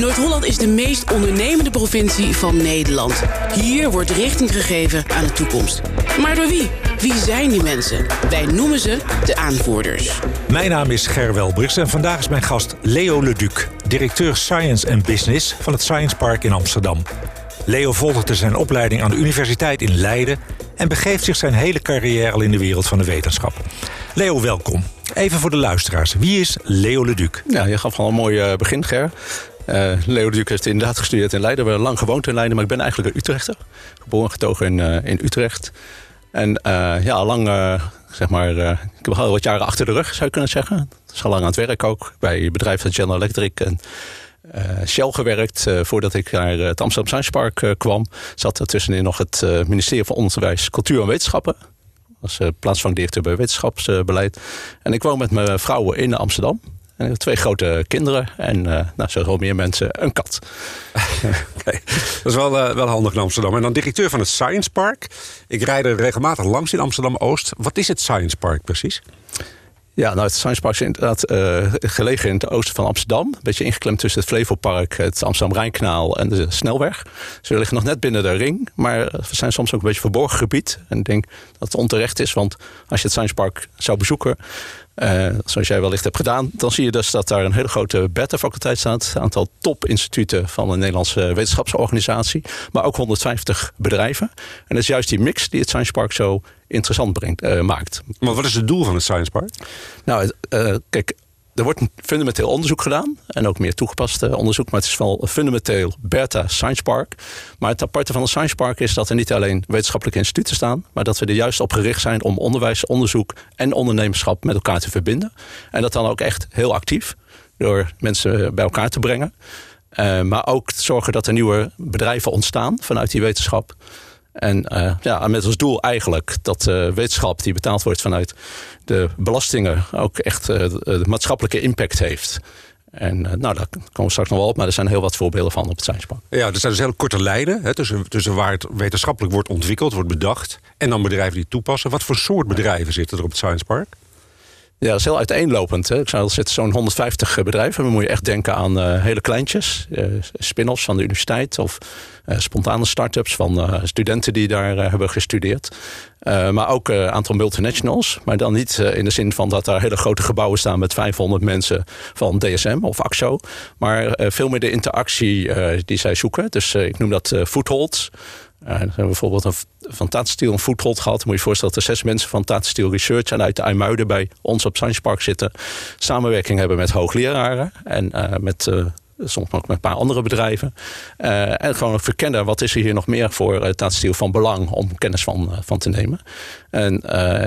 Noord-Holland is de meest ondernemende provincie van Nederland. Hier wordt richting gegeven aan de toekomst. Maar door wie? Wie zijn die mensen? Wij noemen ze de aanvoerders. Mijn naam is Ger Welbrigs en vandaag is mijn gast Leo Leduc, directeur Science and Business van het Science Park in Amsterdam. Leo volgde zijn opleiding aan de Universiteit in Leiden en begeeft zich zijn hele carrière al in de wereld van de wetenschap. Leo, welkom. Even voor de luisteraars. Wie is Leo Leduc? Ja, je gaf al een mooi eh, begin, Ger. Uh, Leo Leduc heeft inderdaad gestudeerd in Leiden. We hebben lang gewoond in Leiden, maar ik ben eigenlijk een Utrechter. Geboren getogen in, uh, in Utrecht. En ja, al lang, zeg maar, ik heb al wat jaren achter de rug, zou je kunnen zeggen. Is al lang aan het werk ook, bij bedrijven als General Electric en Shell gewerkt. voordat ik naar het Amsterdam Science Park kwam, zat er tussenin nog het ministerie van Onderwijs, Cultuur en Wetenschappen uh, plaatsvangdirecteur bij wetenschapsbeleid. En ik woon met mijn vrouw in Amsterdam. En twee grote kinderen en uh, nou, al meer mensen, een kat. okay. Dat is wel, uh, wel handig in Amsterdam. En dan directeur van het Science Park. Ik rijd er regelmatig langs in Amsterdam-Oost. Wat is het Science Park precies? Ja, nou, het Science Park is inderdaad uh, gelegen in het oosten van Amsterdam. Een beetje ingeklemd tussen het Flevopark, het Amsterdam-Rijnkanaal en de Snelweg. Dus we liggen nog net binnen de ring, maar we zijn soms ook een beetje verborgen gebied. En ik denk dat het onterecht is, want als je het Science Park zou bezoeken... Uh, zoals jij wellicht hebt gedaan, dan zie je dus dat daar een hele grote beta-faculteit staat. Een aantal topinstituten van een Nederlandse wetenschapsorganisatie. Maar ook 150 bedrijven. En dat is juist die mix die het Science Park zo interessant brengt, uh, maakt. Maar wat is het doel van het Science Park? Nou, uh, kijk, er wordt fundamenteel onderzoek gedaan. En ook meer toegepast onderzoek. Maar het is wel fundamenteel Beta Science Park. Maar het aparte van het Science Park is dat er niet alleen wetenschappelijke instituten staan. Maar dat we er juist op gericht zijn om onderwijs, onderzoek en ondernemerschap met elkaar te verbinden. En dat dan ook echt heel actief. Door mensen bij elkaar te brengen. Uh, maar ook zorgen dat er nieuwe bedrijven ontstaan vanuit die wetenschap. En uh, ja, met als doel eigenlijk dat uh, wetenschap die betaald wordt vanuit de belastingen ook echt uh, de maatschappelijke impact heeft. En nou, daar komen we straks nog wel op, maar er zijn heel wat voorbeelden van op het Science Park. Ja, er zijn dus heel korte lijnen hè, tussen, tussen waar het wetenschappelijk wordt ontwikkeld, wordt bedacht, en dan bedrijven die toepassen. Wat voor soort bedrijven zitten er op het Science Park? Ja, dat is heel uiteenlopend. Ik zou zitten zo'n 150 bedrijven. Dan moet je echt denken aan uh, hele kleintjes. Uh, spin-offs van de universiteit. Of spontane start-ups van studenten die daar hebben gestudeerd. maar ook een aantal multinationals. Maar dan niet in de zin van dat daar hele grote gebouwen staan... met 500 mensen van DSM of AXO. Maar veel meer de interactie die zij zoeken. Dus ik noem dat Footholds. We hebben bijvoorbeeld een, van Tata een foothold gehad. Moet je je voorstellen dat er zes mensen van Tata Research... en uit de IJmuiden bij ons op Science Park zitten... samenwerking hebben met hoogleraren en uh, met... Uh, soms ook met een paar andere bedrijven. Uh, en gewoon verkennen wat is er hier nog meer voor uh, Tata Steel van belang om kennis van, uh, van te nemen. En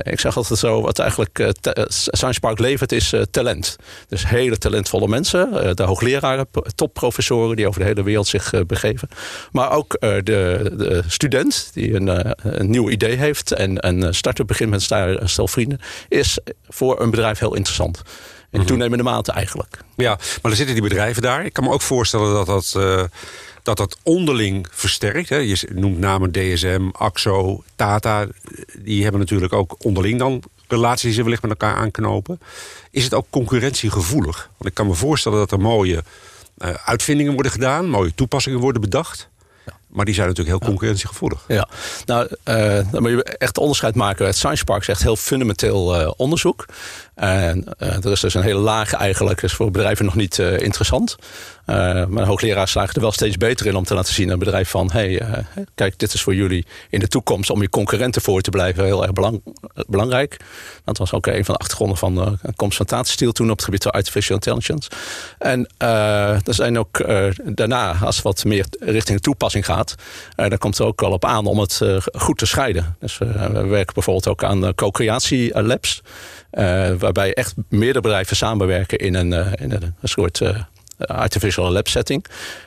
ik zeg altijd zo, wat eigenlijk Science Park levert is talent. Dus hele talentvolle mensen, de hoogleraren, topprofessoren die over de hele wereld zich begeven. Maar ook de, de, student die een, een nieuw idee heeft en een start-up begint met een stel vrienden, is voor een bedrijf heel interessant. In toenemende mate eigenlijk. Ja, maar er zitten die bedrijven daar. Ik kan me ook voorstellen dat dat, uh, dat, dat onderling versterkt. Hè. Je noemt namen DSM, AXO, Tata. Die hebben natuurlijk ook onderling dan relaties die ze wellicht met elkaar aanknopen. Is het ook concurrentiegevoelig? Want ik kan me voorstellen dat er mooie uh, uitvindingen worden gedaan. Mooie toepassingen worden bedacht. Maar die zijn natuurlijk heel concurrentiegevoelig. Ja, nou, uh, dan moet je echt onderscheid maken. Het Science Park is echt heel fundamenteel uh, onderzoek. En uh, er is dus een hele laag eigenlijk, is voor bedrijven nog niet interessant. maar de hoogleraars slagen er wel steeds beter in om te laten zien aan een bedrijf van... hé, hey, kijk, dit is voor jullie in de toekomst om je concurrenten voor te blijven heel erg belang, belangrijk. Dat was ook een van de achtergronden van de komst van Tata toen op het gebied van artificial intelligence. En er zijn ook daarna, als het wat meer richting de toepassing gaat uh, daar komt het ook wel op aan om het uh, goed te scheiden. Dus uh, we werken bijvoorbeeld ook aan co-creatie labs. waarbij echt meerdere bedrijven samenwerken in een, in een, soort artificial lab setting.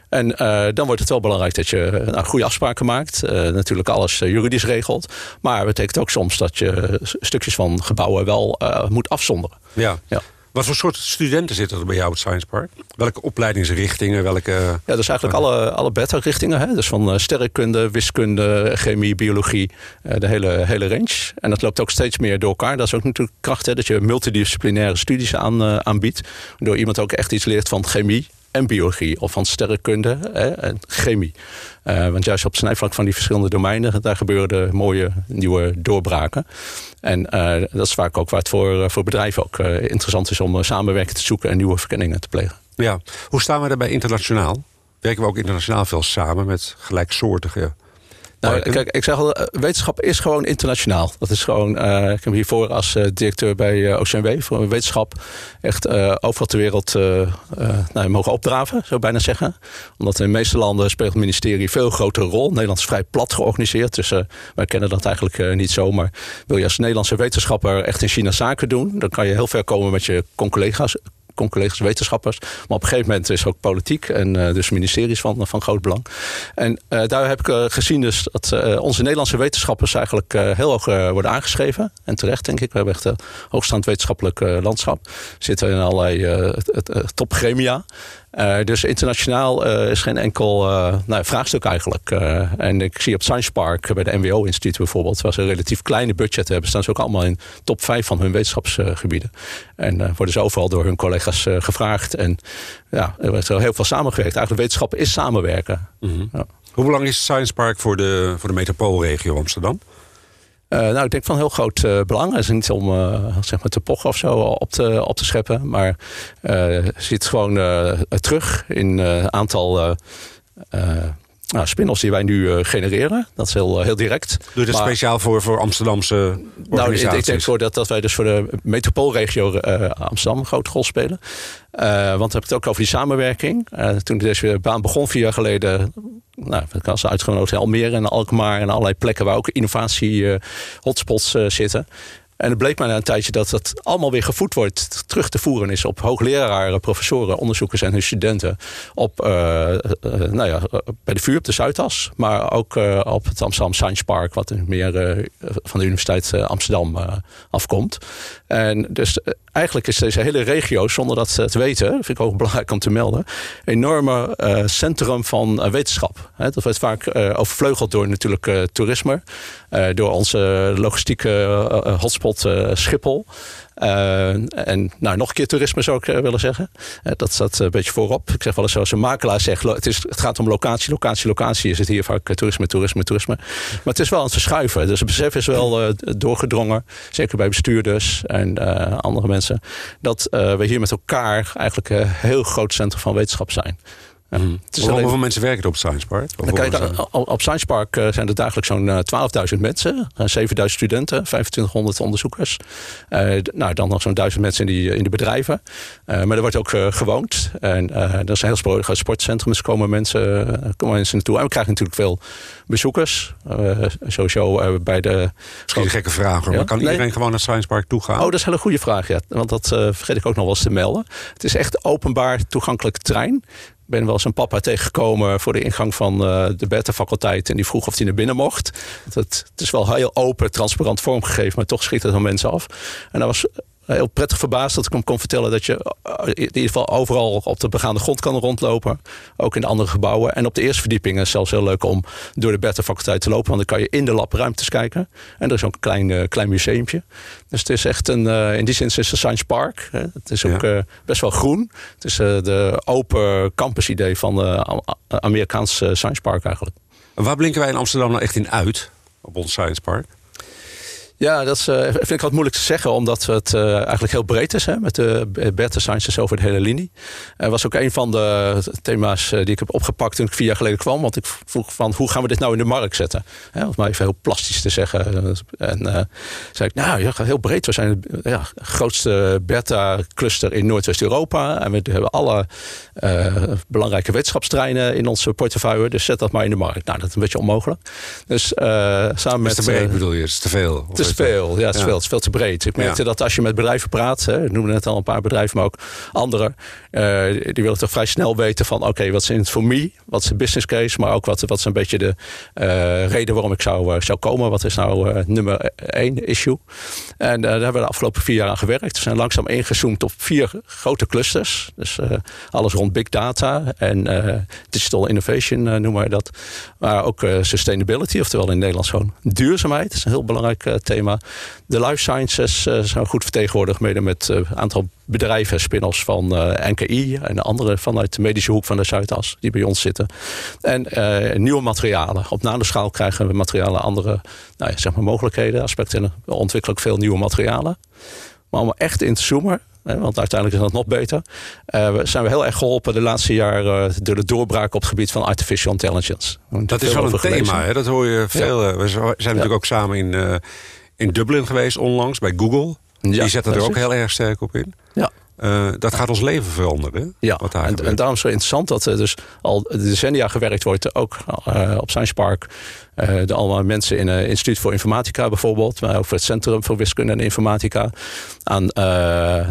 En dan wordt het wel belangrijk dat je nou, goede afspraken maakt. natuurlijk alles juridisch regelt. Maar het betekent ook soms dat je stukjes van gebouwen wel moet afzonderen. Ja. ja. Wat voor soort studenten zitten er bij jou op het Science Park? Welke opleidingsrichtingen? Welke... Ja, dus eigenlijk alle, alle beta-richtingen. Hè? Dus van sterrenkunde, wiskunde, chemie, biologie. de hele, hele range. En dat loopt ook steeds meer door elkaar. Dat is ook natuurlijk kracht, hè? dat je multidisciplinaire studies aan, aanbiedt. Waardoor iemand ook echt iets leert van chemie en biologie of van sterrenkunde hè, en chemie. want juist op het snijvlak van die verschillende domeinen, daar gebeuren mooie nieuwe doorbraken. En dat is vaak ook waar het voor, voor bedrijven ook interessant is om samenwerking te zoeken en nieuwe verkenningen te plegen. Ja, hoe staan we daarbij internationaal? Werken we ook internationaal veel samen met gelijksoortige nou, kijk, ik zeg al, eh, wetenschap is gewoon internationaal. Dat is gewoon, uh, ik heb hiervoor als uh, directeur bij uh, OCMW voor wetenschap echt overal ter wereld nou, mogen opdraven, zou ik bijna zeggen. Omdat in de meeste landen speelt het ministerie veel grotere rol. Nederland is vrij plat georganiseerd, dus wij kennen dat eigenlijk niet zo. Maar wil je als Nederlandse wetenschapper echt in China zaken doen, dan kan je heel ver komen met je collega's, collega's wetenschappers. Maar op een gegeven moment is ook politiek en uh, dus ministeries van, van groot belang. En uh, daar heb ik uh, gezien dus dat onze Nederlandse wetenschappers eigenlijk heel hoog worden aangeschreven. En terecht denk ik. We hebben echt een hoogstaand wetenschappelijk landschap. Zitten in allerlei topgremia. Uh, dus internationaal is geen enkel nou, vraagstuk eigenlijk. en ik zie op Science Park bij de NWO-instituut bijvoorbeeld, waar ze een relatief kleine budget hebben, staan ze ook allemaal in top 5 van hun wetenschapsgebieden. En worden ze overal door hun collega's gevraagd. En ja, er wordt heel veel samengewerkt. Eigenlijk wetenschap is samenwerken. Mm -hmm. ja. Hoe belangrijk is Science Park voor de, voor de metropoolregio Amsterdam? Uh, nou, ik denk van heel groot uh, belang. Het is niet om uh, zeg maar te pochen of zo op te, op te scheppen. Maar je ziet gewoon terug in een aantal nou, spin-offs die wij nu genereren. Dat is heel, heel direct. Doe je dat speciaal voor, voor Amsterdamse Nou, ik, ik denk voor dat, dat wij dus voor de metropoolregio Amsterdam een grote rol spelen. want we hebben het ook over die samenwerking. toen deze baan begon vier jaar geleden nou, ik was uitgenodigd in Almere en Alkmaar en allerlei plekken waar ook innovatie-hotspots uh, zitten. En het bleek mij na een tijdje dat dat allemaal weer gevoed wordt, terug te voeren is op hoogleraren, professoren, onderzoekers en hun studenten. Op, uh, uh, nou ja, bij de vuur op de Zuidas, maar ook uh, op het Amsterdam Science Park, wat meer van de Universiteit Amsterdam afkomt. En dus eigenlijk is deze hele regio, zonder dat ze het weten, vind ik ook belangrijk om te melden, een enorme centrum van wetenschap. Dat wordt vaak overvleugeld door natuurlijk toerisme, door onze logistieke hotspot uh, Schiphol. Uh, en nou, nog een keer toerisme zou ik willen zeggen. Dat staat een beetje voorop. Ik zeg wel eens zoals een makelaar zegt, het, is, het gaat om locatie, locatie, locatie. Je zit hier vaak toerisme, toerisme, toerisme. Maar het is wel aan het verschuiven. Dus het besef is wel doorgedrongen. Zeker bij bestuurders en andere mensen. Dat we hier met elkaar eigenlijk een heel groot centrum van wetenschap zijn. Ja, mm. Hoeveel mensen werken er op Science Park? Kijk, op Science Park uh, zijn er dagelijks zo'n uh, 12.000 mensen. Uh, 7.000 studenten, 2500 onderzoekers. Uh, nou, dan nog zo'n 1000 mensen in, die, in de bedrijven. Uh, maar er wordt ook uh, gewoond. En er is een heel groot sportcentrum. Dus komen mensen, komen mensen naartoe. En we krijgen natuurlijk veel bezoekers. sowieso bij de... Misschien een gekke vraag hoor. Ja? Maar kan nee. iedereen gewoon naar Science Park toe gaan? Oh, dat is een hele goede vraag. Ja. Want dat vergeet ik ook nog wel eens te melden. Het is echt openbaar toegankelijke trein ben wel een papa tegengekomen voor de ingang van uh, de beta-faculteit. En die vroeg of hij naar binnen mocht. Het, het, is wel heel open, transparant vormgegeven, maar toch schiet het van mensen af. En dat was heel prettig verbaasd dat ik hem kon vertellen dat je eh, in ieder geval overal op de begaande grond kan rondlopen. Ook in de andere gebouwen. En op de eerste verdieping is het zelfs heel leuk om door de Beta faculteit te lopen. Want dan kan je in de labruimtes kijken. En er is ook een klein, uh, klein museumpje. Dus het is echt een, uh, in die zin is het een science park. Hè. Het is ook ja. best wel groen. Het is de open campus idee van de Amerikaanse science park eigenlijk. Waar blinken wij in Amsterdam nou echt in uit? Op ons science park? Ja, dat is, uh, vind ik wat moeilijk te zeggen, omdat het uh, eigenlijk heel breed is hè, met de beta sciences over de hele linie. Dat was ook een van de thema's die ik heb opgepakt toen ik vier jaar geleden kwam. Want ik vroeg van hoe gaan we dit nou in de markt zetten? Hè, om maar even heel plastisch te zeggen. En zei ik, nou ja, heel breed. We zijn de ja, grootste beta-cluster in Noordwest-Europa. En we hebben alle belangrijke wetenschapstreinen in onze portefeuille. Dus zet dat maar in de markt. Nou, dat is een beetje onmogelijk. Dus samen met... Is te breed bedoel je? Is te veel? Ja, het is, Veel, het is veel te breed. Ik merkte dat als je met bedrijven praat, hè, ik noemde net al een paar bedrijven, maar ook andere, die willen toch vrij snel weten van oké, wat is het voor me? Wat is de business case? Maar ook wat, wat is een beetje de uh, reden waarom ik zou, uh, zou komen? Wat is nou nummer één issue? En daar hebben we de afgelopen vier jaar aan gewerkt. We zijn langzaam ingezoomd op vier grote clusters. Dus alles rond big data en digital innovation noemen we dat. Maar ook sustainability, oftewel in Nederlands gewoon duurzaamheid. Dat is een heel belangrijk thema. De life sciences zijn goed vertegenwoordigd, mede met een aantal bedrijven, spin-offs van NKI en andere vanuit de medische hoek van de Zuidas, die bij ons zitten. En nieuwe materialen. Op nanoschaal krijgen we materialen andere nou ja, zeg maar mogelijkheden, aspecten. We ontwikkelen ook veel nieuwe materialen. Maar om echt in te zoomen, want uiteindelijk is dat nog beter. Uh, zijn we heel erg geholpen de laatste jaren door de doorbraak op het gebied van artificial intelligence. Dat is wel een thema, hè? dat hoor je veel. Eh, we zijn natuurlijk ook samen in, uh, in Dublin geweest onlangs bij Google. Die zetten er ook heel erg sterk op in. Uh, dat gaat ons leven veranderen. Ja, wat daar en, en, daarom is het zo interessant dat er dus al decennia gewerkt wordt, ook uh, op Science Park. Uh, de allemaal mensen in het Instituut voor Informatica bijvoorbeeld, maar ook voor het Centrum voor Wiskunde en Informatica. Aan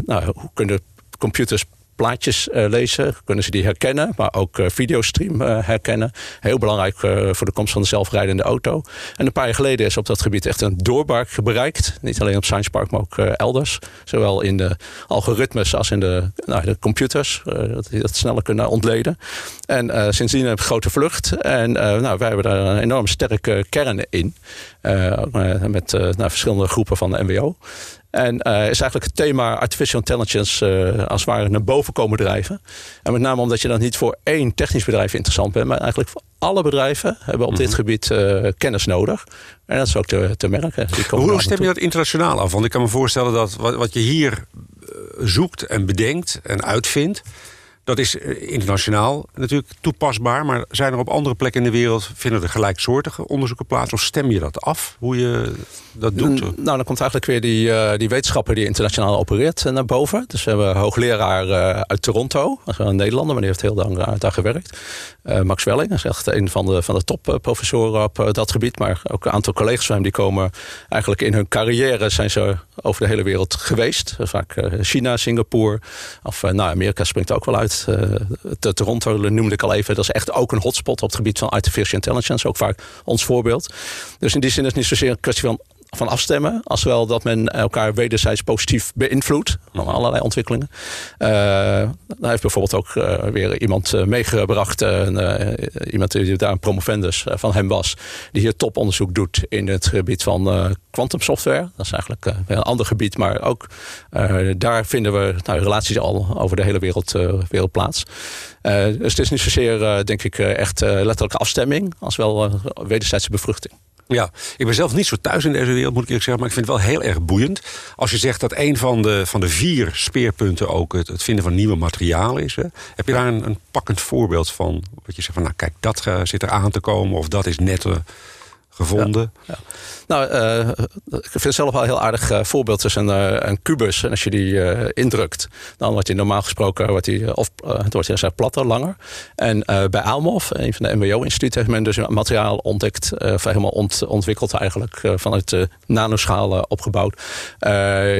nou, hoe kunnen computers plaatjes uh, lezen, kunnen ze die herkennen, maar ook uh, videostream uh, herkennen. Heel belangrijk voor de komst van de zelfrijdende auto. En een paar jaar geleden is op dat gebied echt een doorbraak bereikt. Niet alleen op Science Park, maar ook elders. Zowel in de algoritmes als in de, nou, computers, dat die dat sneller kunnen ontleden. En sindsdien heb grote vlucht. En nou, wij hebben daar een enorm sterke kern in. met nou, verschillende groepen van de MWO. En uh, is eigenlijk het thema artificial intelligence uh, als het ware naar boven komen drijven. En met name omdat je dan niet voor één technisch bedrijf interessant bent, maar eigenlijk voor alle bedrijven hebben op dit mhm. gebied uh, kennis nodig. En dat is ook te, te merken. Hoe stem je dat internationaal af? Want ik kan me voorstellen dat wat, wat je hier zoekt en bedenkt en uitvindt dat is eh, internationaal natuurlijk toepasbaar. Maar zijn er op andere plekken in de wereld... vinden er gelijksoortige onderzoeken plaats? Of stem je dat af, hoe je dat doet? nou, dan komt eigenlijk weer die, uh, die wetenschapper die internationaal opereert uh, naar boven. Dus we hebben een hoogleraar uit Toronto. Een Nederlander, maar die heeft heel lang daar gewerkt. Max Welling, is echt een van de, van de topprofessoren op dat gebied. Maar ook een aantal collega's van hem die komen eigenlijk in hun carrière... zijn ze over de hele wereld geweest. Vaak China, Singapore. Of nou, Amerika springt ook wel uit. Uh, Toronto noemde ik al even. Dat is echt ook een hotspot op het gebied van artificial intelligence. Ook vaak ons voorbeeld. Dus in die zin is het niet zozeer een kwestie van van afstemmen. Als wel dat men elkaar wederzijds positief beïnvloedt. Van allerlei ontwikkelingen. Uh, daar heeft bijvoorbeeld ook uh, weer iemand uh, meegebracht. iemand die daar een promovendus van hem was. Die hier toponderzoek doet in het gebied van quantum software. Dat is eigenlijk een ander gebied. Maar ook daar vinden we nou, relaties al over de hele wereld, wereld plaats. dus het is niet zozeer, denk ik, echt letterlijke afstemming. Als wel wederzijdse bevruchting. Ja, ik ben zelf niet zo thuis in deze wereld, moet ik eerlijk zeggen. Maar ik vind het wel heel erg boeiend. Als je zegt dat een van de, van de vier speerpunten ook het, het vinden van nieuwe materialen is. Hè? Heb je daar een, een pakkend voorbeeld van? Wat je zegt van, nou kijk, dat uh, zit er aan te komen. Of dat is net... gevonden? Nou, uh, ik vind het zelf wel een heel aardig uh, voorbeeld. Is een, kubus. En als je die indrukt, dan wordt hij normaal gesproken wordt die, of, het wordt heel platter, langer. En bij Aalmof, een van de MBO-instituten, heeft men dus een materiaal ontdekt, of helemaal ont, ontwikkeld eigenlijk, vanuit nanoschaal opgebouwd.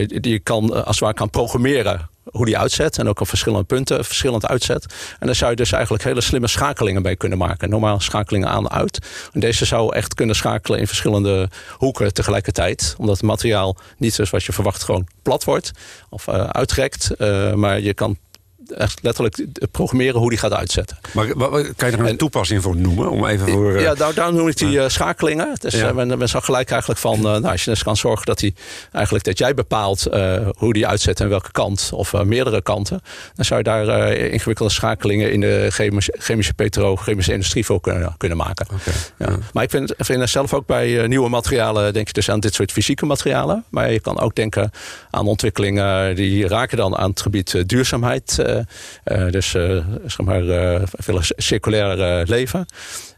die je kan, als het ware kan programmeren hoe die uitzet. En ook op verschillende punten verschillend uitzet. En daar zou je dus eigenlijk hele slimme schakelingen mee kunnen maken. Normaal schakelingen aan uit. En deze zou echt kunnen schakelen in verschillende hoeken tegelijkertijd. Omdat het materiaal niet zoals wat je verwacht gewoon plat wordt. Of uh, uitrekt. Uh, maar je kan echt letterlijk programmeren hoe die gaat uitzetten. Maar kan je er een toepassing voor noemen? Om even voor, Ja, nou, daar noem ik die uh, schakelingen. Dus ja. men, men zag gelijk eigenlijk van, nou, als je dus kan zorgen dat, die, eigenlijk, dat jij bepaalt hoe die uitzet en welke kant, of meerdere kanten, dan zou je daar ingewikkelde schakelingen in de chemische, chemische petrochemische industrie voor kunnen, kunnen maken. Okay. Ja. Maar ik vind, vind zelf ook bij nieuwe materialen, denk je dus aan dit soort fysieke materialen. Maar je kan ook denken aan ontwikkelingen die raken dan aan het gebied duurzaamheid eh, dus eh, zeg maar, veel circulair leven.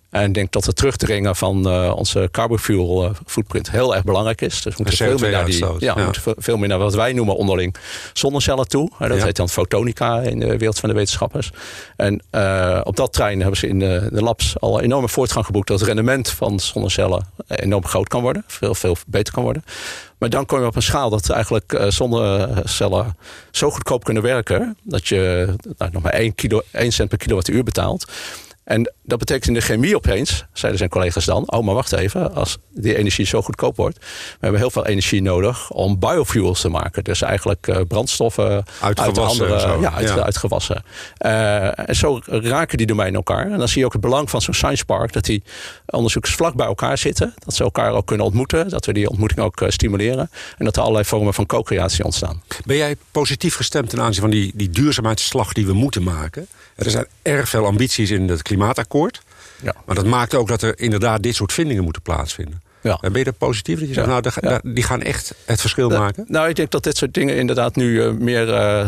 En ik denk dat het terugdringen van uh, onze carbon fuel footprint heel erg belangrijk is. Dus we moeten, veel meer, naar die, ja, ja. moeten veel meer naar wat wij noemen onderling zonnecellen toe. Dat heet dan fotonica in de wereld van de wetenschappers. En uh, op dat trein hebben ze in de, de, labs al enorme voortgang geboekt. Dat het rendement van zonnecellen enorm groot kan worden. Veel, veel beter kan worden. Maar dan kom je op een schaal dat eigenlijk uh, zonnecellen zo goedkoop kunnen werken. Dat je nou, nog maar 1, kilo, 1 cent per kilowattuur betaalt. En dat betekent in de chemie opeens, zeiden zijn collega's dan... oh, maar wacht even, als die energie zo goedkoop wordt... we hebben heel veel energie nodig om biofuels te maken. Dus eigenlijk uh, brandstoffen uit, uit andere... Ja, uit, ja. uit gewassen. Uh, en zo raken die domeinen elkaar. En dan zie je ook het belang van zo'n science park... dat die onderzoekers vlak bij elkaar zitten. Dat ze elkaar ook kunnen ontmoeten. Dat we die ontmoeting ook uh, stimuleren. En dat er allerlei vormen van co-creatie ontstaan. Ben jij positief gestemd ten aanzien van die, die duurzaamheidsslag die we moeten maken? Er zijn erg veel ambities in het klimaatakkoord. Ja. Maar dat maakt ook dat er inderdaad dit soort vindingen moeten plaatsvinden. Ja. Ben je er positief dat je zegt, nou, die gaan echt het verschil maken? Nou, ik denk dat dit soort dingen inderdaad nu uh, meer uh,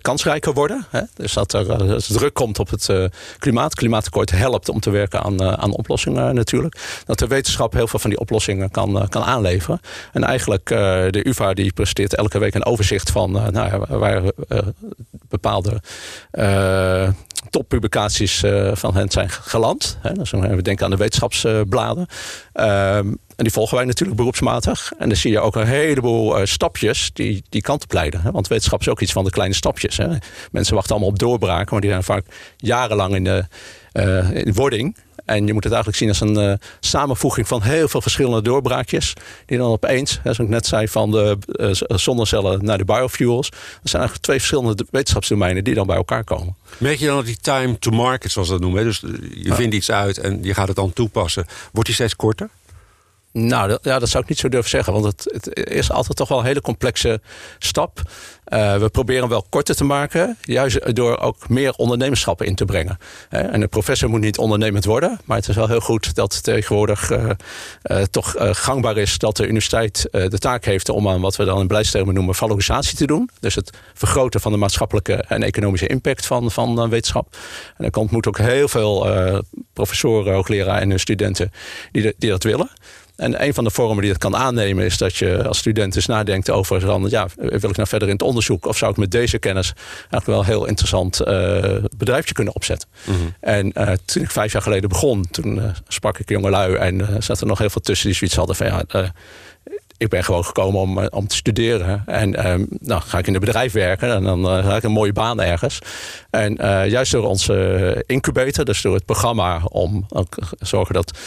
kansrijker worden. Hè? Dus dat er uh, druk komt op het klimaat. Klimaatakkoord helpt om te werken aan, aan oplossingen natuurlijk. Dat de wetenschap heel veel van die oplossingen kan, kan aanleveren. En eigenlijk de UvA die presenteert elke week een overzicht van nou, waar bepaalde toppublicaties uh, van hen zijn geland. Hè. Dus we denken aan de wetenschapsbladen. Ehm, en die volgen wij natuurlijk beroepsmatig. En dan zie je ook een heleboel uh, stapjes die die kant op leiden. Hè. Want wetenschap is ook iets van de kleine stapjes. Hè. Mensen wachten allemaal op doorbraken, maar die zijn vaak jarenlang in de uh, in wording. En je moet het eigenlijk zien als een uh, samenvoeging van heel veel verschillende doorbraakjes. Die dan opeens, zoals ik net zei, van de uh, zonnecellen naar de biofuels. Dat zijn eigenlijk twee verschillende wetenschapsdomeinen die dan bij elkaar komen. Merk je dan dat die time to market, zoals we dat noemen, dus je vindt iets uit en je gaat het dan toepassen, wordt die steeds korter? Nou, dat, ja, dat zou ik niet zo durven zeggen. Want het, het is altijd toch wel een hele complexe stap. Uh, we proberen wel korter te maken. Juist door ook meer ondernemerschap in te brengen. en de professor moet niet ondernemend worden. Maar het is wel heel goed dat tegenwoordig uh, uh, toch gangbaar is... dat de universiteit de taak heeft om aan wat we dan in beleidstermen noemen... valorisatie te doen. Dus het vergroten van de maatschappelijke en economische impact van, van wetenschap. En er komt moet ook heel veel professoren, hoogleraren en studenten die, die dat willen. En een van de vormen die dat kan aannemen is dat je als student eens nadenkt over dan, ja, wil ik nou verder in het onderzoek of zou ik met deze kennis eigenlijk wel een heel interessant uh, bedrijfje kunnen opzetten. Mm -hmm. En uh, toen ik vijf jaar geleden begon, toen uh, sprak ik jongelui en zat er nog heel veel tussen die zoiets hadden van ja ik ben gewoon gekomen om, om te studeren. En um, nou ga ik in het bedrijf werken en dan uh, ga ik een mooie baan ergens. En uh, juist door onze incubator, dus door het programma om ook zorgen dat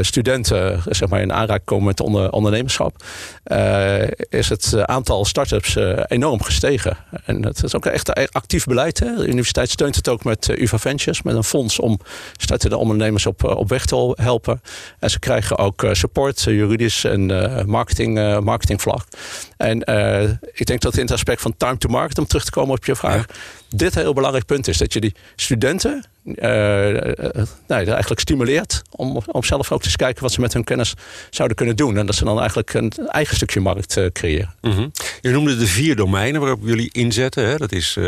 studenten zeg maar, in aanraking komen met onder, ondernemerschap, is het aantal start-ups enorm gestegen. En het is ook echt actief beleid. Hè? De universiteit steunt het ook met UvA Ventures, met een fonds om startende ondernemers op, op weg te helpen. En ze krijgen ook support, juridisch en marketing uh, marketingvlak. En uh, ik denk dat in het aspect van time to market, om terug te komen op je vraag, ja. dit een heel belangrijk punt is. Dat je die studenten uh, nou, eigenlijk stimuleert om, om zelf ook te kijken wat ze met hun kennis zouden kunnen doen. En dat ze dan eigenlijk een eigen stukje markt creëren. Mm -hmm. Je noemde de vier domeinen waarop jullie inzetten. Hè? Dat is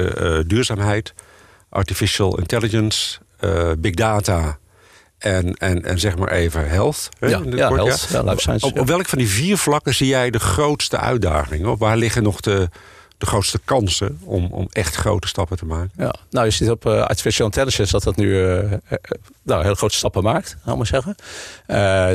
duurzaamheid, artificial intelligence, big data en, en, en zeg maar even health. Hè, ja, ja, kort, health, ja. Op, op welk van die vier vlakken zie jij de grootste uitdagingen? Of waar liggen nog de, de grootste kansen om, om echt grote stappen te maken? Ja, nou, je ziet op uh, artificial intelligence dat dat nu uh, uh, nou, heel grote stappen maakt, zal maar zeggen.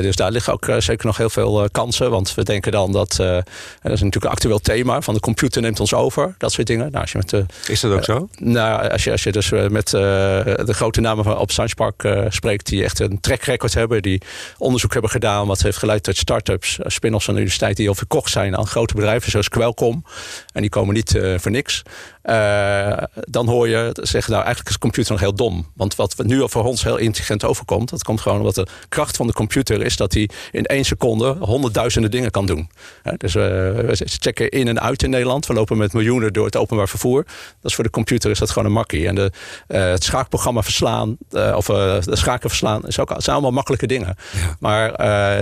dus daar liggen ook zeker nog heel veel kansen. Want we denken dan dat, dat is natuurlijk een actueel thema, van de computer neemt ons over, dat soort dingen. Nou, als je met, is dat ook zo? nou, als je, als je dus met de grote namen van op Science Park spreekt, die echt een track record hebben, die onderzoek hebben gedaan, wat heeft geleid tot start-ups, spin-offs van de universiteit, die al verkocht zijn aan grote bedrijven zoals Qualcomm. En die komen niet uh, voor niks. Uh, dan hoor je zeggen, nou eigenlijk is de computer nog heel dom. Want wat nu voor ons heel intelligent overkomt, dat komt gewoon omdat de kracht van de computer is dat hij in één seconde honderdduizenden dingen kan doen. Dus we checken in en uit in Nederland. We lopen met miljoenen door het openbaar vervoer. Dat is voor de computer is dat gewoon een makkie. En de, het schaakprogramma verslaan, of de schaken verslaan, is ook, zijn allemaal makkelijke dingen. Ja. Maar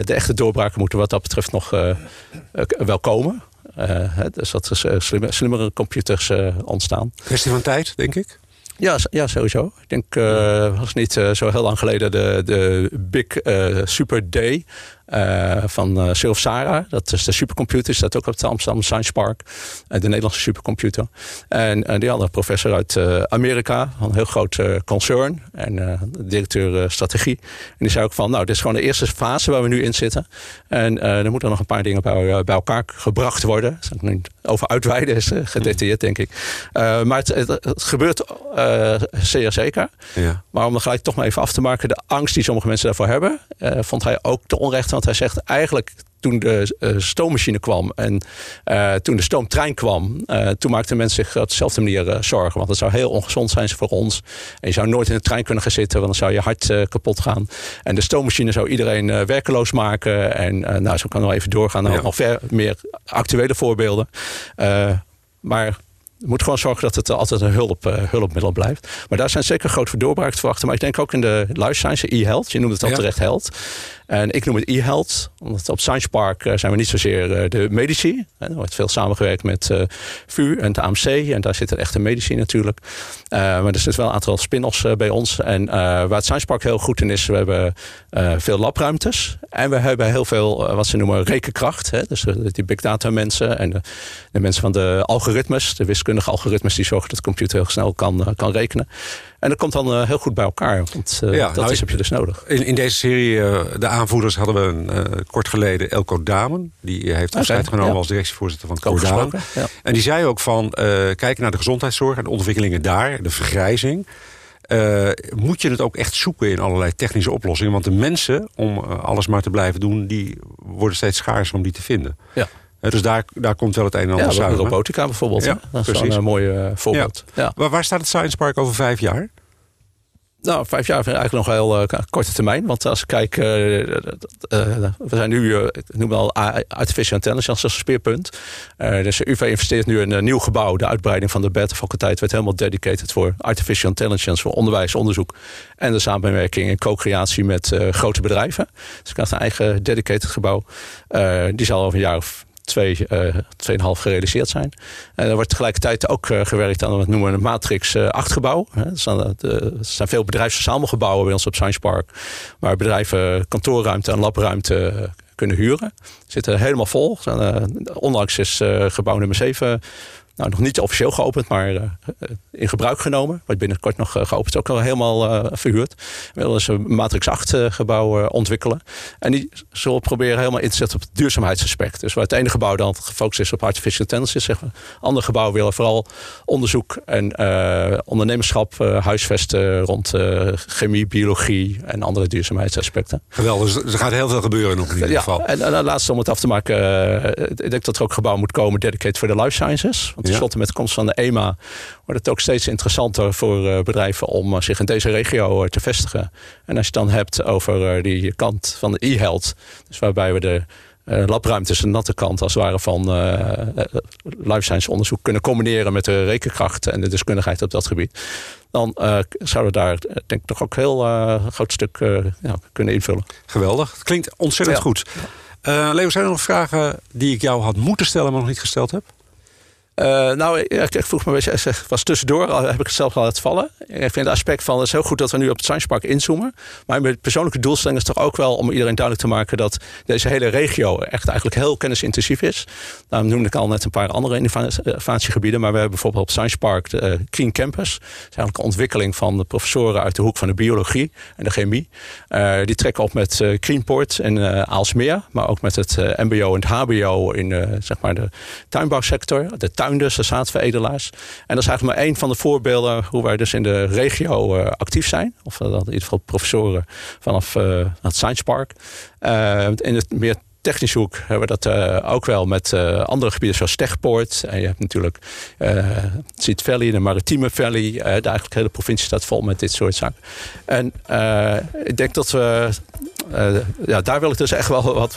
de echte doorbraken moeten wat dat betreft nog wel komen. Uh, dus dat er uh, slimme, slimmere computers uh, ontstaan. Kwestie van tijd, denk ik? Ja, ja sowieso. Ik denk, het was niet zo heel lang geleden de, de Big Super Day van uh, Sarah. Dat is de supercomputer, die staat ook op het Amsterdam Science Park. de Nederlandse supercomputer. En die andere professor uit Amerika, een heel groot concern. En directeur strategie. En die zei ook van, nou, dit is gewoon de eerste fase waar we nu in zitten. En er moeten nog een paar dingen bij, bij elkaar gebracht worden. Over uitweiden is gedetailleerd, denk ik. maar het, het, het gebeurt zeer zeker. Ja. Maar om er gelijk toch maar even af te maken, de angst die sommige mensen daarvoor hebben, uh, vond hij ook te onrecht. Want hij zegt eigenlijk toen de uh, stoommachine kwam en uh, toen de stoomtrein kwam, toen maakten mensen zich op dezelfde manier zorgen. Want het zou heel ongezond zijn voor ons. En je zou nooit in de trein kunnen gaan zitten, want dan zou je hart kapot gaan. En de stoommachine zou iedereen werkeloos maken. En nou, zo kan nog even doorgaan naar nog ver meer actuele voorbeelden. maar je moet gewoon zorgen dat het altijd een hulp, uh, hulpmiddel blijft. Maar daar zijn zeker grote doorbraken te verwachten. Maar ik denk ook in de life science, e-health. Je noemt het al terecht health. En ik noem het e-health, omdat op Science Park uh, zijn we niet zozeer uh, de medici. Er wordt veel samengewerkt met uh, VU en het AMC. En daar zit er echte medici natuurlijk. maar er zitten wel een aantal spin-offs bij ons. En waar het Science Park heel goed in is, we hebben veel labruimtes. En we hebben heel veel wat ze noemen rekenkracht. Hè? Dus die big data mensen en de, de, mensen van de algoritmes. De wiskundige algoritmes die zorgen dat de computer heel snel kan, kan rekenen. En dat komt dan heel goed bij elkaar. Want ja, dat nou, is, heb je dus nodig. In, in deze serie, de aanvoerders, hadden we een, kort geleden Elko Damen. Die heeft afscheid okay, genomen als directievoorzitter van Codamen. Ja. En die zei ook van, kijken naar de gezondheidszorg en de ontwikkelingen daar. De vergrijzing. moet je het ook echt zoeken in allerlei technische oplossingen. Want de mensen, om alles maar te blijven doen... die worden steeds schaarser om die te vinden. Ja. Dus daar, daar komt wel het een en ander ja, samen. robotica bijvoorbeeld. Ja, dat is een mooi uh, voorbeeld. Ja. Waar, waar staat het Science Park over vijf jaar? Nou, vijf jaar vind ik eigenlijk nog heel uh, korte termijn. Want als ik kijk, uh, we zijn nu, ik noem al artificial intelligence als speerpunt. dus UvA investeert nu in een nieuw gebouw. De uitbreiding van de Beta-faculteit werd helemaal dedicated voor artificial intelligence, voor onderwijs, onderzoek. En de samenwerking en co-creatie met grote bedrijven. Dus ik had een eigen dedicated gebouw. die zal over een jaar of twee, uh, tweeënhalf gerealiseerd zijn. En er wordt tegelijkertijd ook uh, gewerkt aan wat noemen een Matrix 8 eh, gebouw. Er zijn, er zijn veel bedrijfsverzamelgebouwen bij ons op Science Park. Waar bedrijven kantoorruimte en labruimte kunnen huren. Zitten helemaal vol. onlangs is gebouw nummer 7 nou, nog niet officieel geopend, maar uh, in gebruik genomen. Wordt binnenkort nog uh, geopend, ook al helemaal uh, verhuurd. We willen dus een Matrix 8 gebouw ontwikkelen. En die zullen proberen helemaal in te zetten op het duurzaamheidsaspect. Dus waar het ene gebouw dan gefocust is op artificial intelligence, zeggen we. Andere gebouwen willen vooral onderzoek en ondernemerschap huisvesten rond chemie, biologie en andere duurzaamheidsaspecten. Geweldig, dus er gaat heel veel gebeuren nog in ieder ja, geval. En, en laatste om het af te maken, ik denk dat er ook gebouw moet komen dedicated voor de life sciences. Want tenslotte met de komst van de EMA wordt het ook steeds interessanter voor eh, bedrijven om eh, zich in deze regio eh, te vestigen. En als je het dan hebt over die kant van de e-health, dus waarbij we de uh, labruimtes, de natte kant als het ware van uh, life science onderzoek kunnen combineren met de rekenkracht en de deskundigheid op dat gebied. Dan uh, zouden we daar denk ik toch ook heel groot stuk ja, kunnen invullen. Geweldig. Het klinkt ontzettend goed. Leo, zijn er nog vragen die ik jou had moeten stellen, maar nog niet gesteld heb? Uh, nou, ik, vroeg me, beetje, was tussendoor, al heb ik het zelf al laten vallen. Ik vind het aspect van, het is heel goed dat we nu op het Science Park inzoomen. Maar mijn persoonlijke doelstelling is toch ook wel om iedereen duidelijk te maken dat deze hele regio echt eigenlijk heel kennisintensief is. Daarom noemde ik al net een paar andere innovatiegebieden. Maar we hebben bijvoorbeeld op Science Park de Clean Campus. Dat is eigenlijk een ontwikkeling van de professoren uit de hoek van de biologie en de chemie. Die trekken op met Greenport en Aalsmeer. Maar ook met het mbo en het hbo in zeg maar de tuinbouwsector. De tuin tuinders, de zaadveredelaars. En dat is eigenlijk maar één van de voorbeelden hoe wij dus in de regio uh, actief zijn. Of uh, in ieder geval professoren vanaf uh, het Science Park. in het meer technische hoek hebben we dat ook wel met andere gebieden zoals Stegpoort. En je hebt natuurlijk uh, Valley, de Maritieme Valley. de eigenlijk hele provincie staat vol met dit soort zaken. En ik denk dat we... ja, daar wil ik dus echt wel wat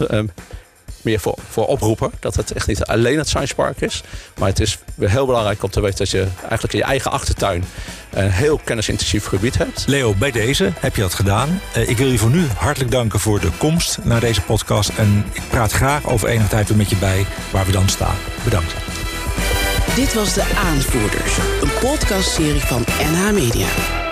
meer voor, voor oproepen. Dat het echt niet alleen het Science Park is. Maar het is heel belangrijk om te weten dat je eigenlijk in je eigen achtertuin een heel kennisintensief gebied hebt. Leo, bij deze heb je dat gedaan. Eh, ik wil je voor nu hartelijk danken voor de komst naar deze podcast. En ik praat graag over enige tijd weer met je bij waar we dan staan. Bedankt. Dit was De Aanvoerders, een podcastserie van NH Media.